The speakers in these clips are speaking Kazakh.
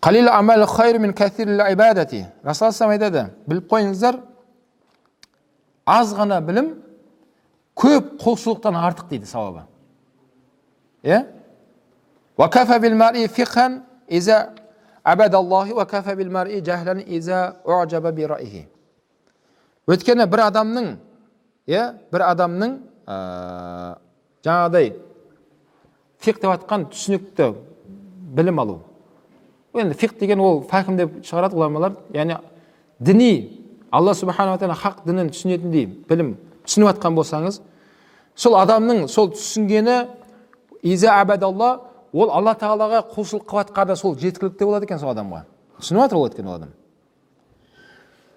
қалил амал хайр мин кәсирил ибадати расул айтады біліп қойыңыздар аз ғана білім көп құлшылықтан артық дейді сауабы иә وكفى بالمرء فقها إذا عبد الله وكفى بالمرء جهلا إذا أعجب برأيه өйткені бір адамның иә бір адамның ә, жаңағыдай фиқ деп жатқан түсінікті білім алу енді фиқ деген ол фәкім деп шығарады ғұламалар яғни діни алла субханала тағала хақ дінін түсінетіндей білім түсініп жатқан болсаңыз сол адамның сол түсінгені иза абадалла ол алла тағалаға құлшылық қылып жатқанда сол жеткілікті болады екен сол адамға түсініп жатыр ол өйткені ол адам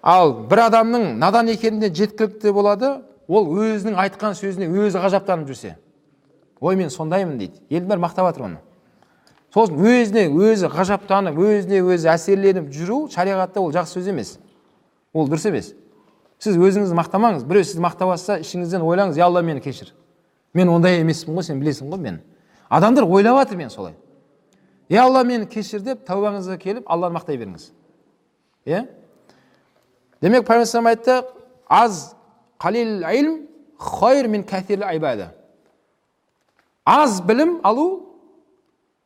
ал бір адамның надан екеніне жеткілікті болады ол өзінің айтқан сөзіне өзі ғажаптанып жүрсе ой мен сондаймын дейді елдің бәрі мақтап жатыр оны сосын өзіне өзі ғажаптанып өзіне өзі әсерленіп жүру шариғатта ол жақсы сөз емес. Ол дұрыс емес. Сіз өзіңізді мақтамаңыз біреу сізді мақтап жатса ішіңізден ойлаңыз я алла мені кешір мен ондай емеспін ғой сен білесің ғой мен адамдар ойлап жатыр мен солай. Е алла мені кешір деп тәубаңызға келіп алланы мақтай беріңіз. Иә? Демек пайғамбар айтты аз қалил илм хайр мин кәсир ибада аз білім алу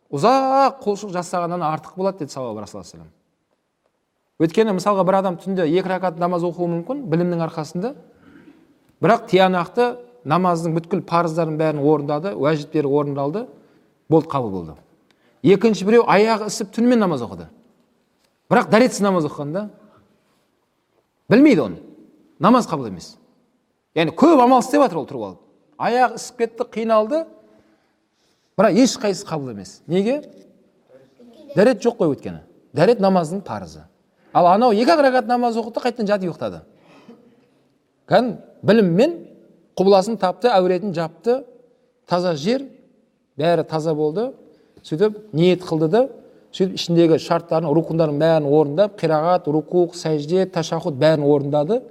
ұзақ құлшылық жасағаннан артық болады деді сауабы расул өйткені мысалға бір адам түнде екі ракат намаз оқуы мүмкін білімнің арқасында. Бірақ тиянақты намаздың бүткіл парыздарын бәрін орындады уәжіптері орындалды болды қабыл болды. Екінші біреу аяғы ісіп түнімен намаз оқыды. Бірақ дәретсіз намаз оқыған да білмейді оны. Намаз қабыл емес. Яғни көп амал істеп жатыр ол тұрып алып. Аяғы ісіп кетті қиналды бірақ ешқайсысы қабыл емес. Неге? Дәрет жоқ қой өйткені. Дәрет намаздың парызы. Ал анау екі ақ рәкат намаз оқыды қайтадан жатып ұйықтады. Кәдімгі біліммен құбыласын тапты әуретін жапты таза жер бәрі таза болды. Сөйтіп ниет қылды да сөйтіп ішіндегі шарттарын рукындарын бәрін орындап қирағат рукуқ сәжде ташахуд бәрін орындады.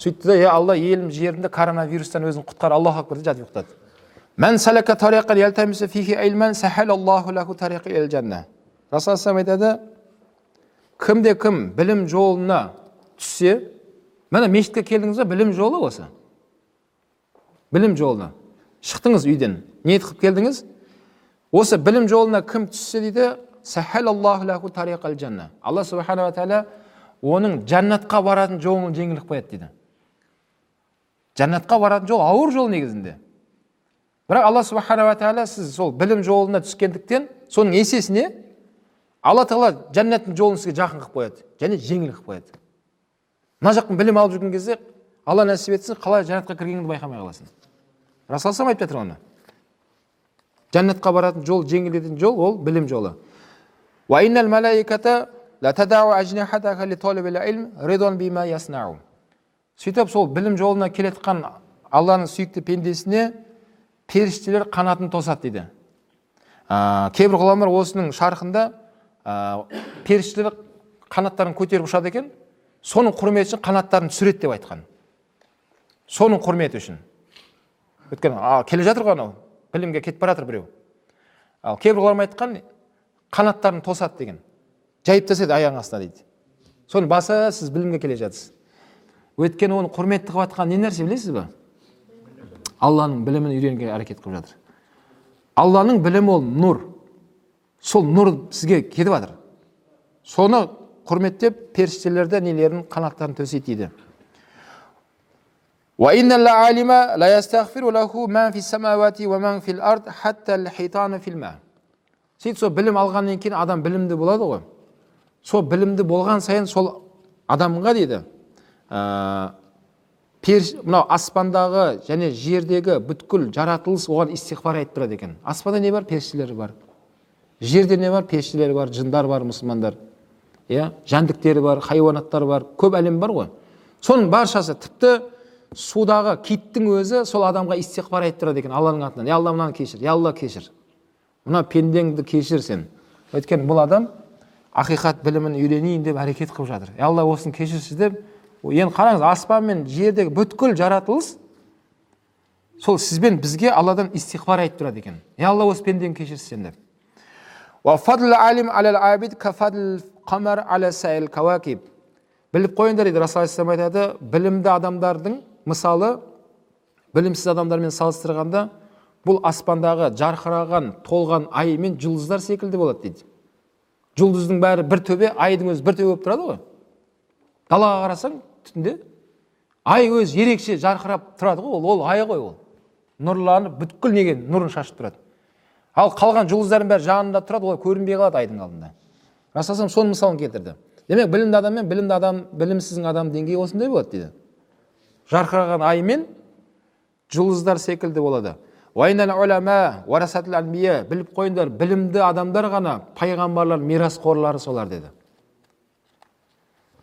Сөйтті да е алла елім жерімді коронавирустан өзің құтқар аллаху акбар деп жатып ұйықтады. Расул айтады кімде кім білім жолына түссе міне мешітке келдіңіз ба білім жолы осы білім жолына шықтыңыз үйден ниет қылып келдіңіз осы білім жолына кім түссе дейді алла субханала тағала оның жәннатқа баратын жолын жеңіл қылып қояды дейді жәннатқа баратын жол ауыр жол негізінде бірақ алла субханала тағала сіз сол білім жолына түскендіктен соның есесіне алла тағала жәннаттың жолын сізге жақын қылып қояды және жеңіл қылып қояды. Мына жақтан білім алып жүрген кезде алла нәсіп етсін қалай жәннатқа кіргеніңді байқамай қаласың. Расул айтып жатыр оны. Жәннатқа баратын жол жеңілдететін жол ол білім жолы. Сөйтіп сол білім жолына келе жатқан алланың сүйікті пендесіне періштелер қанатын тосады дейді. Ә, кейбір ғұламалар осының шарқында ә, періштелер қанаттарын көтеріп ұшады екен. Соның құрметі үшін қанаттарын түсіреді деп айтқан. Соның құрметі үшін. Өйткені келе жатыр ғой анау. Білімге кетіп бара жатыр біреу. Ал кейбір ғұлама айтқан қанаттарын тосады деген. Жайып тастайды аяғының астына дейді. Соны баса сіз білімге келе жатырсыз. Өйткені оны құрметті қылып жатқан не нәрсе білесіз ба алланың білімін үйренуге әрекет қылып жатыр алланың білімі ол нұр сол нұр сізге кетіп жатыр соны құрметтеп періштелерді нелерін қанаттарын төсейді дейді сөйтіп сол білім алғаннан кейін адам білімді болады ғой сол білімді болған сайын сол адамға дейді мынау аспандағы және жердегі бүткіл жаратылыс оған истиғфар айтып тұрады екен. Аспанда не бар? Періштелер бар. Жерде не бар? Періштелер бар жындар бар мұсылмандар. Иә? Жәндіктер бар хайуанаттар бар. Көп әлем бар ғой. Соның баршасы тіпті судағы киттің өзі сол адамға истиғфар айтып тұрады екен алланың атынан. Е алла мынаны кешір е алла кешір мына пендеңді кешір сен өйткені бұл адам ақиқат білімін үйренейін деп әрекет қылып жатыр. Е алла осыны кешірші деп енді қараңыз аспан мен жердегі бүткіл жаратылыс сол сізбен бізге алладан истихбар айтып тұрады екен. Е алла осы пендені кешірсін сен деп. Біліп қойыңдар дейді расул алейхисалам айтады білімді адамдардың мысалы білімсіз адамдармен салыстырғанда бұл аспандағы жарқыраған толған ай мен жұлдыздар секілді болады дейді. Жұлдыздың бәрі бір төбе айдың өзі бір төбе болып тұрады ғой. Далаға қарасаң түнде ай өзі ерекше жарқырап тұрады ғой ол ол ай ғой ол. Нұрланып бүткіл неге нұрын шашып тұрады. Ал қалған жұлдыздардың бәрі жанында тұрады олар көрінбей қалады айдың алдында. Расул соның мысалын келтірді. Демек білімді адам мен білімді адам білімсіздің адам деңгейі осындай болады дейді. Жарқыраған ай мен жұлдыздар секілді болады. Біліп қойыңдар білімді адамдар ғана пайғамбарлар мирасқорлары солар деді.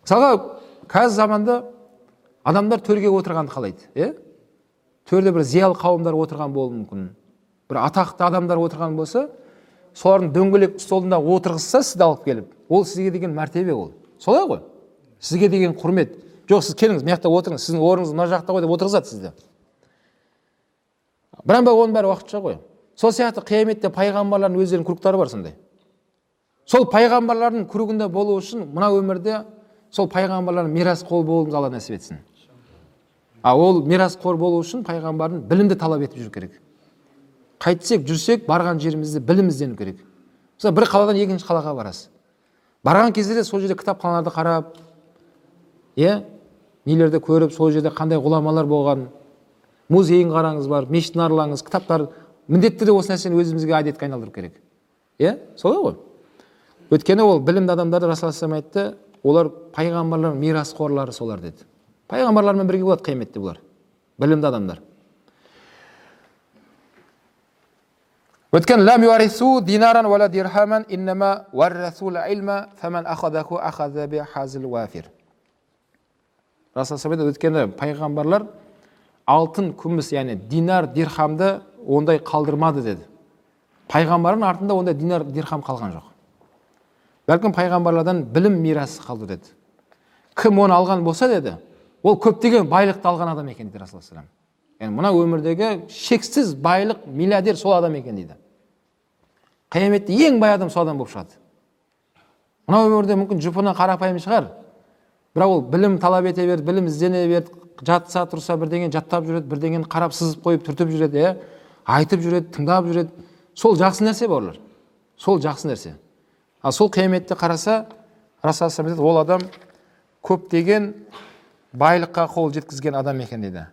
Мысалға қазір заманда адамдар төрге отырғанды қалайды иә? Төрде бір зиялы қауымдар отырған болуы мүмкін. Бір атақты адамдар отырған болса солардың дөңгелек столында отырғызса сізді алып келіп ол сізге деген мәртебе ол. Солай ғой? Сізге деген құрмет. Жоқ сіз келіңіз мына жақта отырыңыз сіздің орныңыз мына жақта ғой деп отырғызады сізді. Бірақ оның бәрі уақытша ғой. Сол сияқты қияметте пайғамбарлардың өздерінің кругтары бар сондай. Сол пайғамбарлардың кругында болу үшін мына өмірде сол пайғамбарлардың мирасқор болуыңызға алла нәсіп етсін. А ол мирасқор болу үшін пайғамбардың білімді талап етіп жүру керек. Қайтсек жүрсек барған жерімізде білім іздену керек. Мысалы бір қаладан екінші қалаға барасыз. Барған кезде де сол жерде кітапханаларды қарап иә нелерді көріп сол жерде қандай ғұламалар болған музейін қараңыз барып мешітін аралаңыз кітаптар міндетті түрде осы нәрсені өзімізге әдетке айналдыру керек. Иә солай ғой. Өйткені ол білімді адамдарды расул айтты олар пайғамбарлардың мирасқорлары солар деді. Пайғамбарлармен бірге болады қияметте бұлар. Білімді адамдар. Өйткені пайғамбарлар алтын күміс яғни динар дирхамды ондай қалдырмады деді. Пайғамбардың артында ондай динар дирхам қалған жоқ. Бәлкім пайғамбарлардан білім мирасы қалды деді. Кім оны алған болса деді ол көптеген байлықты алған адам екен дейді расулалла яғни мына өмірдегі шексіз байлық миллиардер сол адам екен дейді. Қияметте ең бай адам сол адам болып шығады. Мына өмірде мүмкін жұпыны қарапайым шығар. Бірақ ол білім талап ете берді білім іздене берді жатса тұрса бірдеңені жаттап жүреді бірдеңені қарап сызып қойып түртіп жүреді иә. Айтып жүреді тыңдап жүреді. Сол жақсы нәрсе бауырлар. Сол жақсы нәрсе. Ал сол қияметте қараса расул ол адам көптеген байлыққа қол жеткізген адам екен дейді